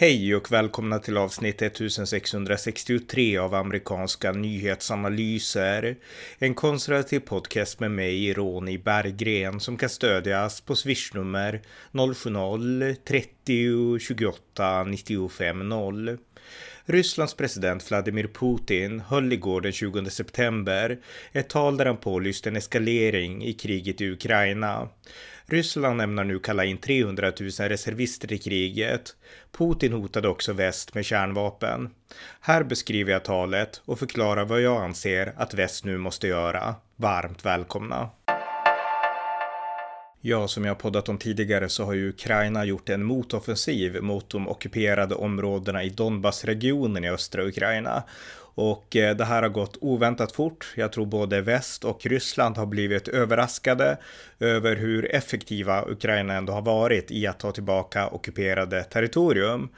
Hej och välkomna till avsnitt 1663 av amerikanska nyhetsanalyser. En konservativ podcast med mig, Ronny Berggren, som kan stödjas på swishnummer 070-30 28 95 0. Rysslands president Vladimir Putin höll igår den 20 september ett tal där han pålyste en eskalering i kriget i Ukraina. Ryssland ämnar nu kalla in 300 000 reservister i kriget. Putin hotade också väst med kärnvapen. Här beskriver jag talet och förklarar vad jag anser att väst nu måste göra. Varmt välkomna! Ja, som jag poddat om tidigare så har ju Ukraina gjort en motoffensiv mot de ockuperade områdena i Donbassregionen i östra Ukraina. Och eh, det här har gått oväntat fort. Jag tror både väst och Ryssland har blivit överraskade över hur effektiva Ukraina ändå har varit i att ta tillbaka ockuperade territorium.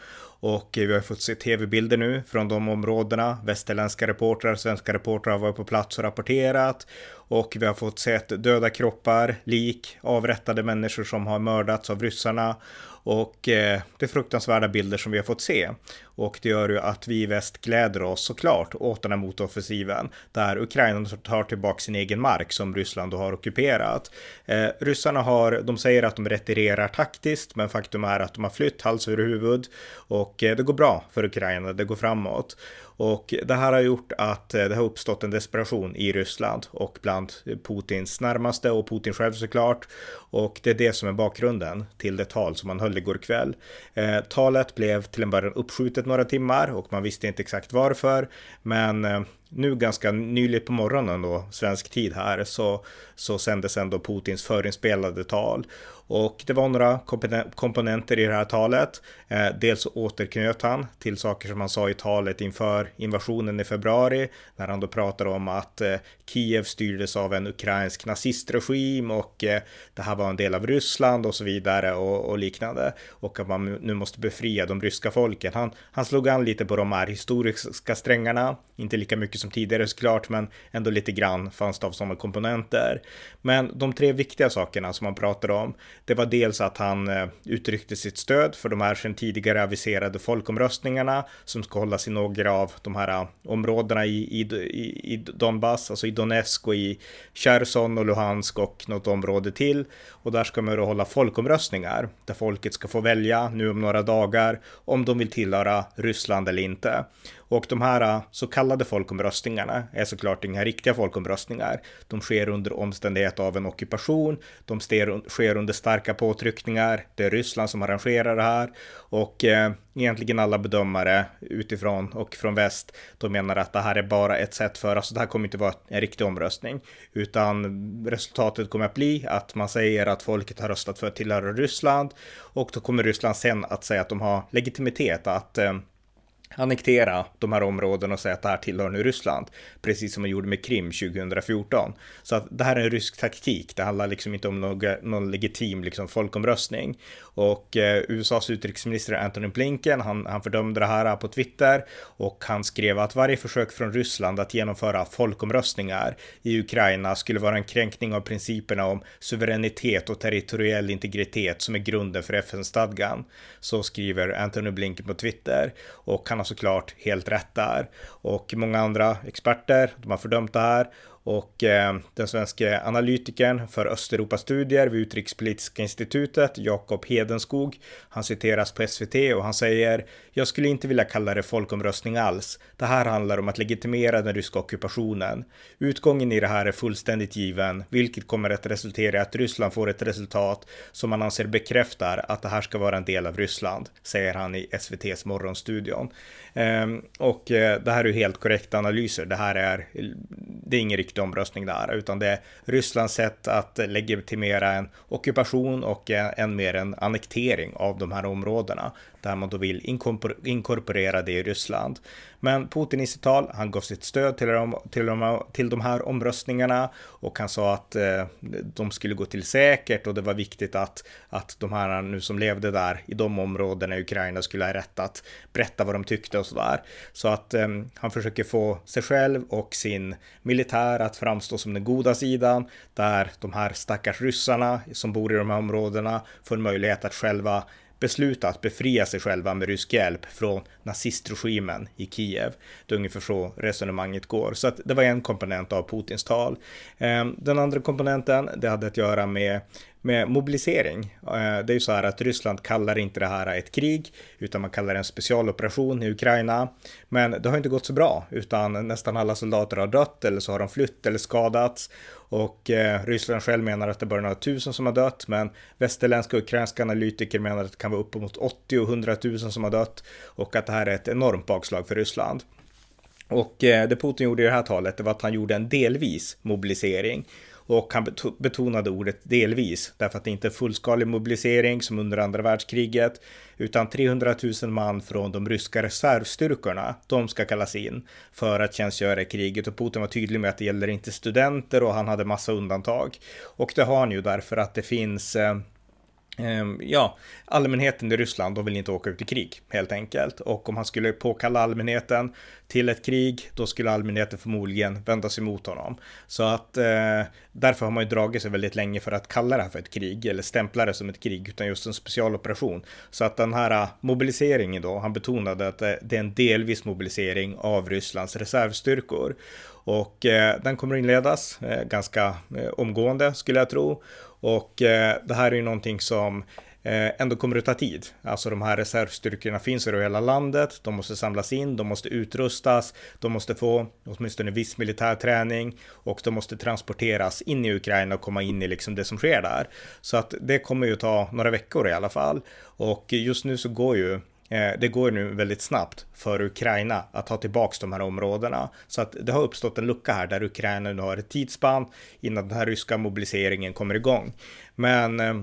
Och eh, vi har fått se tv-bilder nu från de områdena. Västerländska reportrar, svenska reportrar har varit på plats och rapporterat. Och vi har fått se döda kroppar, lik, avrättade människor som har mördats av ryssarna. Och eh, det är fruktansvärda bilder som vi har fått se. Och det gör ju att vi i väst gläder oss såklart åt den här motoffensiven där Ukraina tar tillbaka sin egen mark som Ryssland då har ockuperat. Eh, ryssarna har, de säger att de retirerar taktiskt, men faktum är att de har flytt hals över huvud och eh, det går bra för Ukraina, det går framåt. Och det här har gjort att eh, det har uppstått en desperation i Ryssland och bland Putins närmaste och Putin själv såklart. Och det är det som är bakgrunden till det tal som han höll igår kväll. Eh, talet blev till en början uppskjutet några timmar och man visste inte exakt varför. Men eh, nu ganska nyligt på morgonen då, svensk tid här, så, så sändes ändå Putins förinspelade tal. Och det var några komponenter i det här talet. Eh, dels återknöt han till saker som han sa i talet inför invasionen i februari, när han då pratade om att eh, Kiev styrdes av en ukrainsk nazistregim och eh, det här var en del av Ryssland och så vidare och, och, liknande. Och att man nu måste befria de ryska folken. Han, han slog an lite på de här historiska strängarna, inte lika mycket som tidigare såklart, men ändå lite grann fanns det av sådana komponenter. Men de tre viktiga sakerna som han pratade om, det var dels att han eh, uttryckte sitt stöd för de här sedan tidigare aviserade folkomröstningarna som ska hållas i några av de här eh, områdena i, i, i Donbass, alltså i Donetsk och i Cherson och Luhansk och något område till. Och där ska man då hålla folkomröstningar där folket ska få välja nu om några dagar om de vill tillhöra Ryssland eller inte. Och de här äh, så kallade folkomröstningarna är såklart inga riktiga folkomröstningar. De sker under omständighet av en ockupation. De sker under starka påtryckningar. Det är Ryssland som arrangerar det här och eh, egentligen alla bedömare utifrån och från väst, de menar att det här är bara ett sätt för, alltså det här kommer inte vara en riktig omröstning, utan resultatet kommer att bli att man säger att folket har röstat för att tillhöra Ryssland och då kommer Ryssland sen att säga att de har legitimitet att eh, annektera de här områdena och säga att det här tillhör nu Ryssland, precis som man gjorde med Krim 2014. Så att det här är en rysk taktik, det handlar liksom inte om någon, någon legitim liksom folkomröstning. Och eh, USAs utrikesminister Antony Blinken, han, han fördömde det här på Twitter och han skrev att varje försök från Ryssland att genomföra folkomröstningar i Ukraina skulle vara en kränkning av principerna om suveränitet och territoriell integritet som är grunden för FN-stadgan. Så skriver Antony Blinken på Twitter och han har såklart helt rätt där. Och många andra experter, de har fördömt det här och eh, den svenska analytikern för Östeuropastudier vid Utrikespolitiska institutet, Jakob Hedenskog, han citeras på SVT och han säger “Jag skulle inte vilja kalla det folkomröstning alls. Det här handlar om att legitimera den ryska ockupationen. Utgången i det här är fullständigt given, vilket kommer att resultera i att Ryssland får ett resultat som man anser bekräftar att det här ska vara en del av Ryssland”, säger han i SVTs morgonstudion. Eh, och eh, det här är ju helt korrekta analyser. Det här är, det är ingen riktig omröstning där, utan det är Rysslands sätt att legitimera en ockupation och än mer en annektering av de här områdena där man då vill inkorporera det i Ryssland. Men Putin i sitt tal, han gav sitt stöd till de, till de, till de här omröstningarna och han sa att eh, de skulle gå till säkert och det var viktigt att, att de här nu som levde där i de områdena i Ukraina skulle ha rätt att berätta vad de tyckte och sådär. Så att eh, han försöker få sig själv och sin militär att framstå som den goda sidan där de här stackars ryssarna som bor i de här områdena får en möjlighet att själva besluta att befria sig själva med rysk hjälp från nazistregimen i Kiev. Det är ungefär så resonemanget går. Så att det var en komponent av Putins tal. Ehm, den andra komponenten, det hade att göra med med mobilisering. Ehm, det är ju så här att Ryssland kallar inte det här ett krig, utan man kallar det en specialoperation i Ukraina. Men det har inte gått så bra, utan nästan alla soldater har dött eller så har de flytt eller skadats. Och eh, Ryssland själv menar att det bara är några tusen som har dött, men västerländska och ukrainska analytiker menar att det kan vara uppemot 80 och 100 000 som har dött och att det här är ett enormt bakslag för Ryssland. Och eh, det Putin gjorde i det här talet, det var att han gjorde en delvis mobilisering. Och han betonade ordet delvis, därför att det inte är fullskalig mobilisering som under andra världskriget, utan 300 000 man från de ryska reservstyrkorna, de ska kallas in för att tjänstgöra i kriget. Och Putin var tydlig med att det gäller inte studenter och han hade massa undantag. Och det har han ju därför att det finns eh, Ehm, ja, allmänheten i Ryssland, de vill inte åka ut i krig helt enkelt. Och om han skulle påkalla allmänheten till ett krig, då skulle allmänheten förmodligen vända sig mot honom. Så att eh, därför har man ju dragit sig väldigt länge för att kalla det här för ett krig eller stämpla det som ett krig, utan just en specialoperation. Så att den här eh, mobiliseringen då, han betonade att eh, det är en delvis mobilisering av Rysslands reservstyrkor. Och eh, den kommer inledas eh, ganska eh, omgående skulle jag tro. Och eh, det här är ju någonting som eh, ändå kommer att ta tid. Alltså de här reservstyrkorna finns över hela landet, de måste samlas in, de måste utrustas, de måste få åtminstone viss militär träning och de måste transporteras in i Ukraina och komma in i liksom det som sker där. Så att det kommer ju ta några veckor i alla fall. Och just nu så går ju Eh, det går nu väldigt snabbt för Ukraina att ta tillbaks de här områdena. Så att det har uppstått en lucka här där Ukraina nu har ett tidsspann innan den här ryska mobiliseringen kommer igång. Men eh,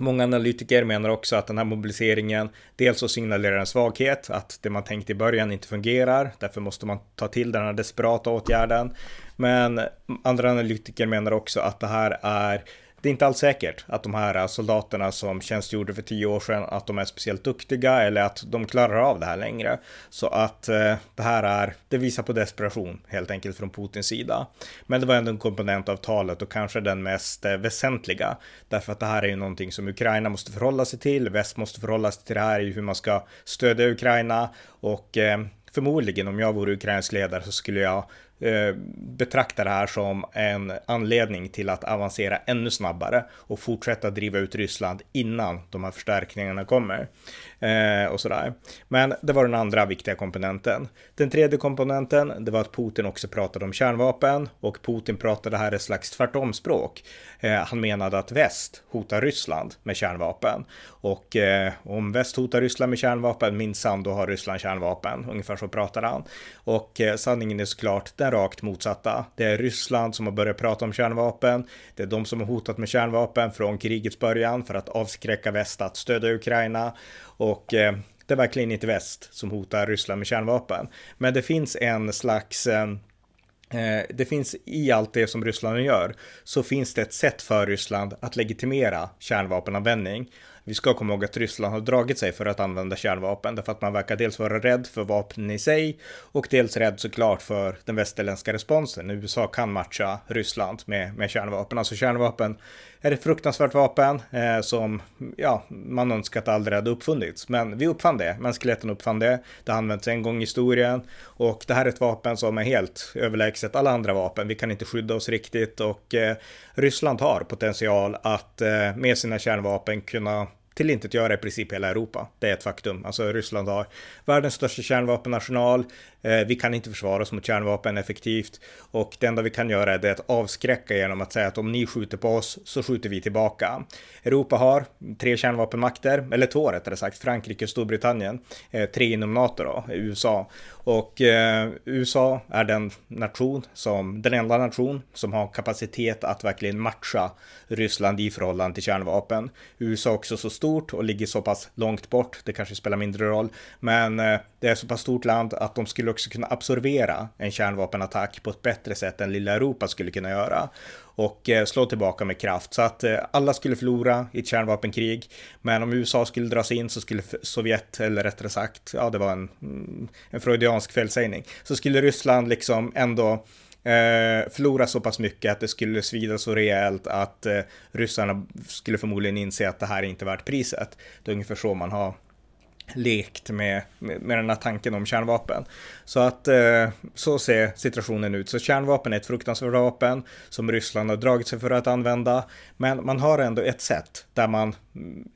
Många analytiker menar också att den här mobiliseringen dels så signalerar en svaghet, att det man tänkte i början inte fungerar, därför måste man ta till den här desperata åtgärden. Men andra analytiker menar också att det här är det är inte alls säkert att de här soldaterna som tjänstgjorde för tio år sedan, att de är speciellt duktiga eller att de klarar av det här längre. Så att eh, det här är, det visar på desperation helt enkelt från Putins sida. Men det var ändå en komponent av talet och kanske den mest eh, väsentliga. Därför att det här är ju någonting som Ukraina måste förhålla sig till, väst måste förhålla sig till det här i hur man ska stödja Ukraina och eh, förmodligen om jag vore ukrainsk ledare så skulle jag Eh, betraktar betrakta det här som en anledning till att avancera ännu snabbare och fortsätta driva ut Ryssland innan de här förstärkningarna kommer. Eh, och sådär. Men det var den andra viktiga komponenten. Den tredje komponenten, det var att Putin också pratade om kärnvapen och Putin pratade här ett slags tvärtomspråk. Eh, han menade att väst hotar Ryssland med kärnvapen och eh, om väst hotar Ryssland med kärnvapen, minsann då har Ryssland kärnvapen. Ungefär så pratade han. Och eh, sanningen är såklart den rakt motsatta. Det är Ryssland som har börjat prata om kärnvapen. Det är de som har hotat med kärnvapen från krigets början för att avskräcka väst att stödja Ukraina. Och eh, det är verkligen inte väst som hotar Ryssland med kärnvapen. Men det finns en slags eh, eh det finns i allt det som Ryssland gör så finns det ett sätt för Ryssland att legitimera kärnvapenanvändning. Vi ska komma ihåg att Ryssland har dragit sig för att använda kärnvapen därför att man verkar dels vara rädd för vapnen i sig och dels rädd såklart för den västerländska responsen. USA kan matcha Ryssland med, med kärnvapen. Alltså kärnvapen är ett fruktansvärt vapen eh, som ja, man önskar att aldrig hade uppfunnits. Men vi uppfann det, mänskligheten uppfann det. Det har använts en gång i historien och det här är ett vapen som är helt överlägset alla andra vapen. Vi kan inte skydda oss riktigt och eh, Ryssland har potential att eh, med sina kärnvapen kunna tillintetgöra i princip hela Europa. Det är ett faktum. Alltså Ryssland har världens största kärnvapennational. Eh, vi kan inte försvara oss mot kärnvapen effektivt och det enda vi kan göra är att avskräcka genom att säga att om ni skjuter på oss så skjuter vi tillbaka. Europa har tre kärnvapenmakter, eller två rättare sagt, Frankrike och Storbritannien, eh, tre inom NATO då, USA. Och eh, USA är den nation som, den enda nation som har kapacitet att verkligen matcha Ryssland i förhållande till kärnvapen. USA är också så stort och ligger så pass långt bort, det kanske spelar mindre roll, men eh, det är så pass stort land att de skulle också kunna absorbera en kärnvapenattack på ett bättre sätt än lilla Europa skulle kunna göra och eh, slå tillbaka med kraft. Så att eh, alla skulle förlora i ett kärnvapenkrig. Men om USA skulle dras in så skulle Sovjet, eller rättare sagt, ja det var en, mm, en freudiansk felsägning, så skulle Ryssland liksom ändå eh, förlora så pass mycket att det skulle svida så rejält att eh, ryssarna skulle förmodligen inse att det här är inte värt priset. Det är ungefär så man har lekt med, med, med den här tanken om kärnvapen. Så att eh, så ser situationen ut. Så kärnvapen är ett fruktansvärt vapen som Ryssland har dragit sig för att använda. Men man har ändå ett sätt där man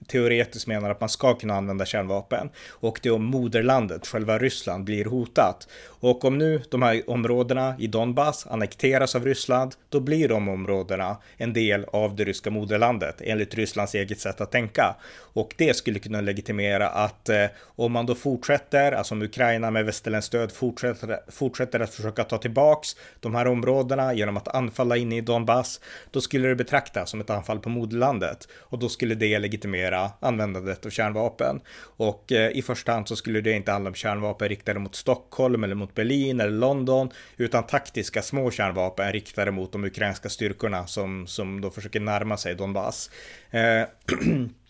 teoretiskt menar att man ska kunna använda kärnvapen. Och det är om moderlandet, själva Ryssland, blir hotat. Och om nu de här områdena i Donbass annekteras av Ryssland, då blir de områdena en del av det ryska moderlandet, enligt Rysslands eget sätt att tänka. Och det skulle kunna legitimera att eh, om man då fortsätter, alltså om Ukraina med västerländskt stöd fortsätter, fortsätter att försöka ta tillbaks de här områdena genom att anfalla in i Donbass, då skulle det betraktas som ett anfall på moderlandet och då skulle det legitimera användandet av kärnvapen. Och eh, i första hand så skulle det inte handla om kärnvapen riktade mot Stockholm eller mot Berlin eller London, utan taktiska små kärnvapen riktade mot de ukrainska styrkorna som, som då försöker närma sig Donbass. Eh,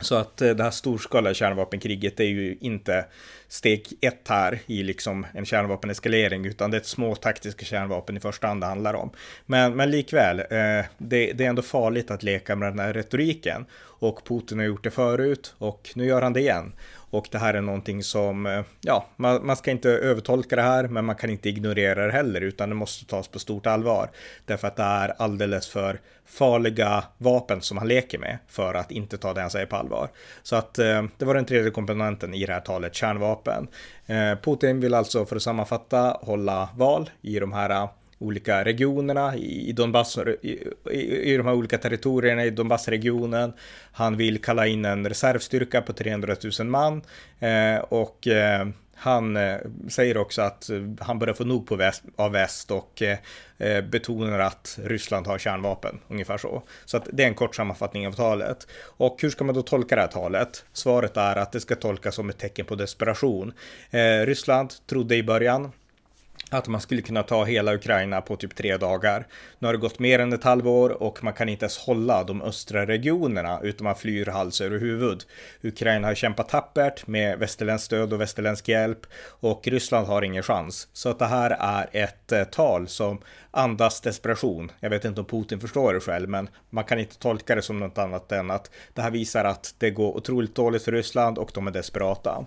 Så att eh, det här storskaliga kärnvapenkriget är ju inte steg ett här i liksom en kärnvapeneskalering, utan det är ett små taktiska kärnvapen i första hand det handlar om. Men, men likväl, eh, det, det är ändå farligt att leka med den här retoriken och Putin har gjort det förut och nu gör han det igen. Och det här är någonting som, eh, ja, man, man, ska inte övertolka det här, men man kan inte ignorera det heller, utan det måste tas på stort allvar. Därför att det är alldeles för farliga vapen som han leker med för att inte ta det han säger på allvar. Så att eh, det var den tredje komponenten i det här talet, kärnvapen. Eh, Putin vill alltså, för att sammanfatta, hålla val i de här eh, olika regionerna i Donbass, i, i, i de här olika territorierna i Donbassregionen. Han vill kalla in en reservstyrka på 300 000 man eh, och eh, han eh, säger också att eh, han börjar få nog på väst, av väst och eh, eh, betonar att Ryssland har kärnvapen, ungefär så. Så att det är en kort sammanfattning av talet. Och hur ska man då tolka det här talet? Svaret är att det ska tolkas som ett tecken på desperation. Eh, Ryssland trodde i början att man skulle kunna ta hela Ukraina på typ tre dagar. Nu har det gått mer än ett halvår och man kan inte ens hålla de östra regionerna utan man flyr hals över huvud. Ukraina har kämpat tappert med västerländskt stöd och västerländsk hjälp och Ryssland har ingen chans. Så att det här är ett eh, tal som andas desperation. Jag vet inte om Putin förstår det själv, men man kan inte tolka det som något annat än att det här visar att det går otroligt dåligt för Ryssland och de är desperata.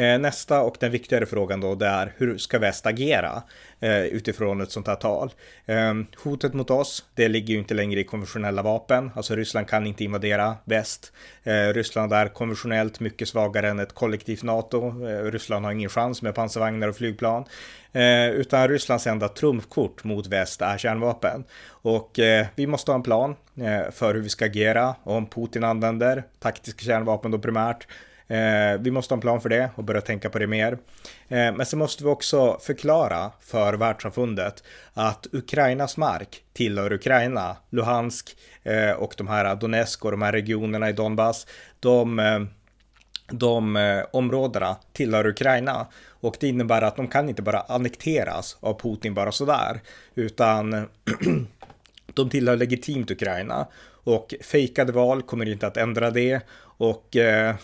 Eh, nästa och den viktigare frågan då, det är hur ska väst agera eh, utifrån ett sånt här tal? Ehm, hotet mot oss, det ligger ju inte längre i konventionella vapen, alltså Ryssland kan inte invadera väst. Eh, Ryssland är konventionellt mycket svagare än ett kollektivt NATO. Ryssland har ingen chans med pansarvagnar och flygplan. utan Rysslands enda trumfkort mot väst är kärnvapen. Och vi måste ha en plan för hur vi ska agera om Putin använder taktiska kärnvapen då primärt Eh, vi måste ha en plan för det och börja tänka på det mer. Eh, men så måste vi också förklara för världssamfundet att Ukrainas mark tillhör Ukraina. Luhansk eh, och de här Donetsk och de här regionerna i Donbass, de, eh, de eh, områdena tillhör Ukraina. Och det innebär att de kan inte bara annekteras av Putin bara sådär, utan de tillhör legitimt Ukraina. Och fejkade val kommer inte att ändra det och eh,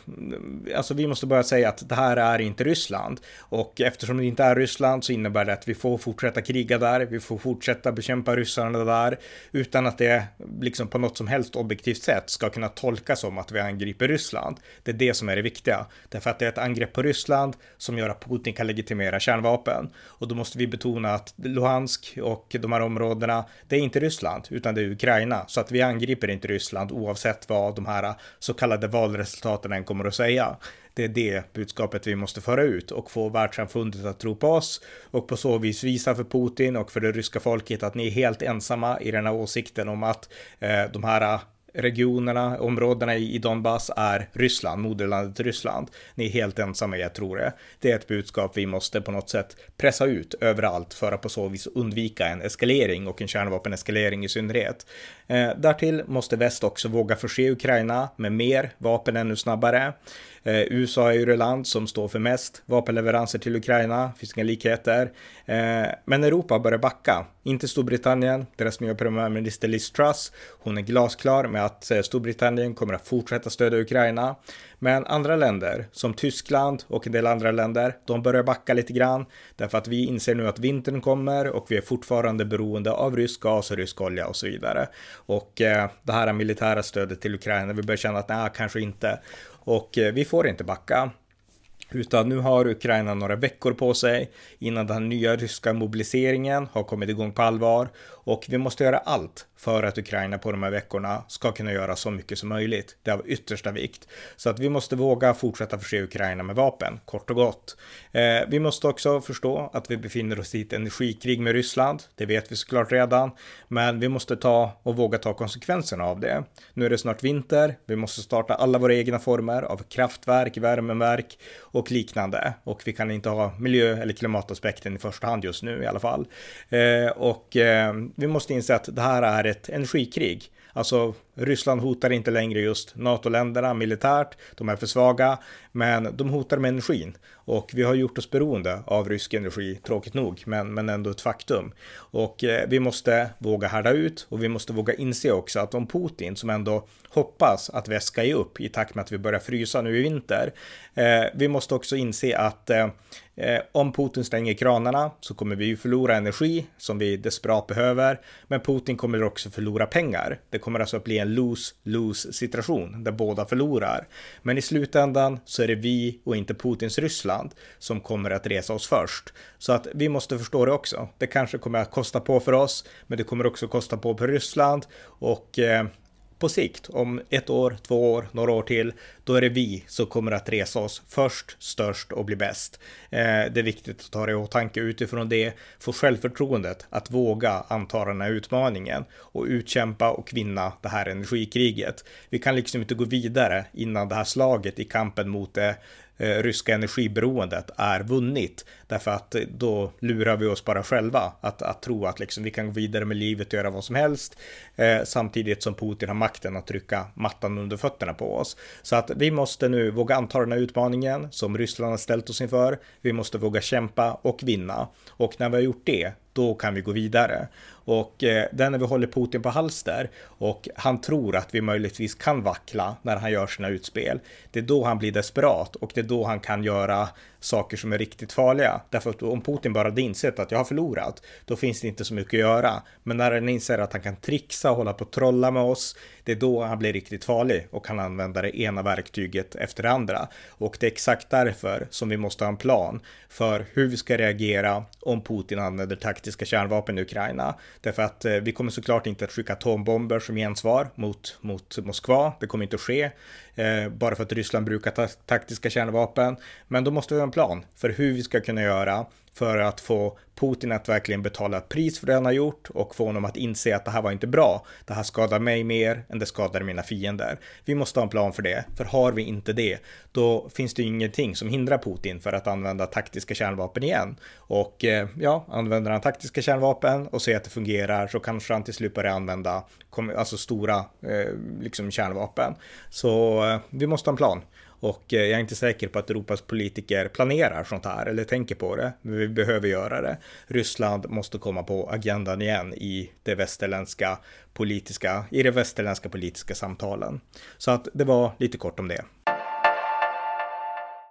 alltså vi måste börja säga att det här är inte Ryssland. Och eftersom det inte är Ryssland så innebär det att vi får fortsätta kriga där, vi får fortsätta bekämpa ryssarna där, utan att det liksom på något som helst objektivt sätt ska kunna tolkas som att vi angriper Ryssland. Det är det som är det viktiga. Därför att det är ett angrepp på Ryssland som gör att Putin kan legitimera kärnvapen. Och då måste vi betona att Luhansk och de här områdena, det är inte Ryssland, utan det är Ukraina. Så att vi angriper inte Ryssland oavsett vad de här så kallade valresultaten än kommer att säga. Det är det budskapet vi måste föra ut och få världssamfundet att tro på oss och på så vis visa för Putin och för det ryska folket att ni är helt ensamma i den här åsikten om att eh, de här eh, regionerna, områdena i Donbass är Ryssland, moderlandet Ryssland. Ni är helt ensamma, jag tror det. Det är ett budskap vi måste på något sätt pressa ut överallt för att på så vis undvika en eskalering och en kärnvapeneskalering i synnerhet. Eh, därtill måste väst också våga förse Ukraina med mer vapen ännu snabbare. Eh, USA är ju det land som står för mest vapenleveranser till Ukraina, finns inga likheter. Eh, men Europa börjar backa, inte Storbritannien, deras nya premiärminister Liz Truss, hon är glasklar med att eh, Storbritannien kommer att fortsätta stödja Ukraina. Men andra länder, som Tyskland och en del andra länder, de börjar backa lite grann därför att vi inser nu att vintern kommer och vi är fortfarande beroende av rysk gas och rysk olja och så vidare. Och eh, det här militära stödet till Ukraina, vi börjar känna att nej, kanske inte. Och eh, vi får inte backa. Utan nu har Ukraina några veckor på sig innan den nya ryska mobiliseringen har kommit igång på allvar och vi måste göra allt för att Ukraina på de här veckorna ska kunna göra så mycket som möjligt. Det är av yttersta vikt. Så att vi måste våga fortsätta förse Ukraina med vapen, kort och gott. Eh, vi måste också förstå att vi befinner oss i ett energikrig med Ryssland. Det vet vi såklart redan, men vi måste ta och våga ta konsekvenserna av det. Nu är det snart vinter. Vi måste starta alla våra egna former av kraftverk, värmeverk och liknande. Och vi kan inte ha miljö eller klimataspekten i första hand just nu i alla fall. Eh, och eh, vi måste inse att det här är ett energikrig. Alltså Ryssland hotar inte längre just NATO-länderna militärt, de är för svaga, men de hotar med energin. Och vi har gjort oss beroende av rysk energi, tråkigt nog, men, men ändå ett faktum. Och eh, vi måste våga härda ut och vi måste våga inse också att om Putin, som ändå hoppas att väska är upp i takt med att vi börjar frysa nu i vinter, eh, vi måste också inse att eh, eh, om Putin stänger kranarna så kommer vi ju förlora energi som vi desperat behöver. Men Putin kommer också förlora pengar. Det kommer alltså att bli en lose-lose situation där båda förlorar. Men i slutändan så är det vi och inte Putins Ryssland som kommer att resa oss först. Så att vi måste förstå det också. Det kanske kommer att kosta på för oss, men det kommer också kosta på för Ryssland och eh, på sikt, om ett år, två år, några år till, då är det vi som kommer att resa oss först, störst och bli bäst. Eh, det är viktigt att ta det i åtanke utifrån det, få självförtroendet att våga anta den här utmaningen och utkämpa och vinna det här energikriget. Vi kan liksom inte gå vidare innan det här slaget i kampen mot det eh, Eh, ryska energiberoendet är vunnit. Därför att då lurar vi oss bara själva att, att tro att liksom vi kan gå vidare med livet och göra vad som helst. Eh, samtidigt som Putin har makten att trycka mattan under fötterna på oss. Så att vi måste nu våga anta den här utmaningen som Ryssland har ställt oss inför. Vi måste våga kämpa och vinna. Och när vi har gjort det, då kan vi gå vidare. Och eh, är när vi håller Putin på halster och han tror att vi möjligtvis kan vackla när han gör sina utspel. Det är då han blir desperat och det är då han kan göra saker som är riktigt farliga. Därför att om Putin bara hade insett att jag har förlorat, då finns det inte så mycket att göra. Men när han inser att han kan trixa och hålla på och trolla med oss, det är då han blir riktigt farlig och kan använda det ena verktyget efter det andra. Och det är exakt därför som vi måste ha en plan för hur vi ska reagera om Putin använder taktiska kärnvapen i Ukraina. Därför att eh, vi kommer såklart inte att skicka atombomber som gensvar mot, mot Moskva. Det kommer inte att ske. Eh, bara för att Ryssland brukar ta taktiska kärnvapen. Men då måste vi ha en plan för hur vi ska kunna göra för att få Putin att verkligen betala ett pris för det han har gjort och få honom att inse att det här var inte bra. Det här skadar mig mer än det skadar mina fiender. Vi måste ha en plan för det, för har vi inte det, då finns det ingenting som hindrar Putin för att använda taktiska kärnvapen igen. Och eh, ja, använder han taktiska kärnvapen och ser att det fungerar så kanske han till slut börjar använda alltså stora eh, liksom kärnvapen. Så eh, vi måste ha en plan. Och eh, jag är inte säker på att Europas politiker planerar sånt här eller tänker på det. Men vi behöver göra det. Ryssland måste komma på agendan igen i det västerländska politiska, i de västerländska politiska samtalen. Så att det var lite kort om det.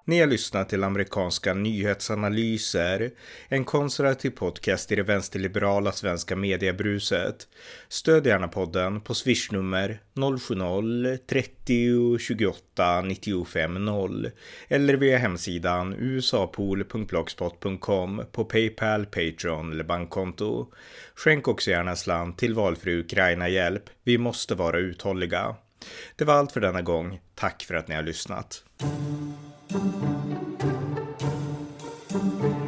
Ni har lyssnat till amerikanska nyhetsanalyser, en konservativ podcast i det vänsterliberala svenska mediebruset. Stöd gärna podden på swishnummer 070-30 28 95 0 eller via hemsidan usapool.blogspot.com på Paypal, Patreon eller bankkonto. Skänk också gärna slant till valfri Ukraina-hjälp. Vi måste vara uthålliga. Det var allt för denna gång. Tack för att ni har lyssnat. thank you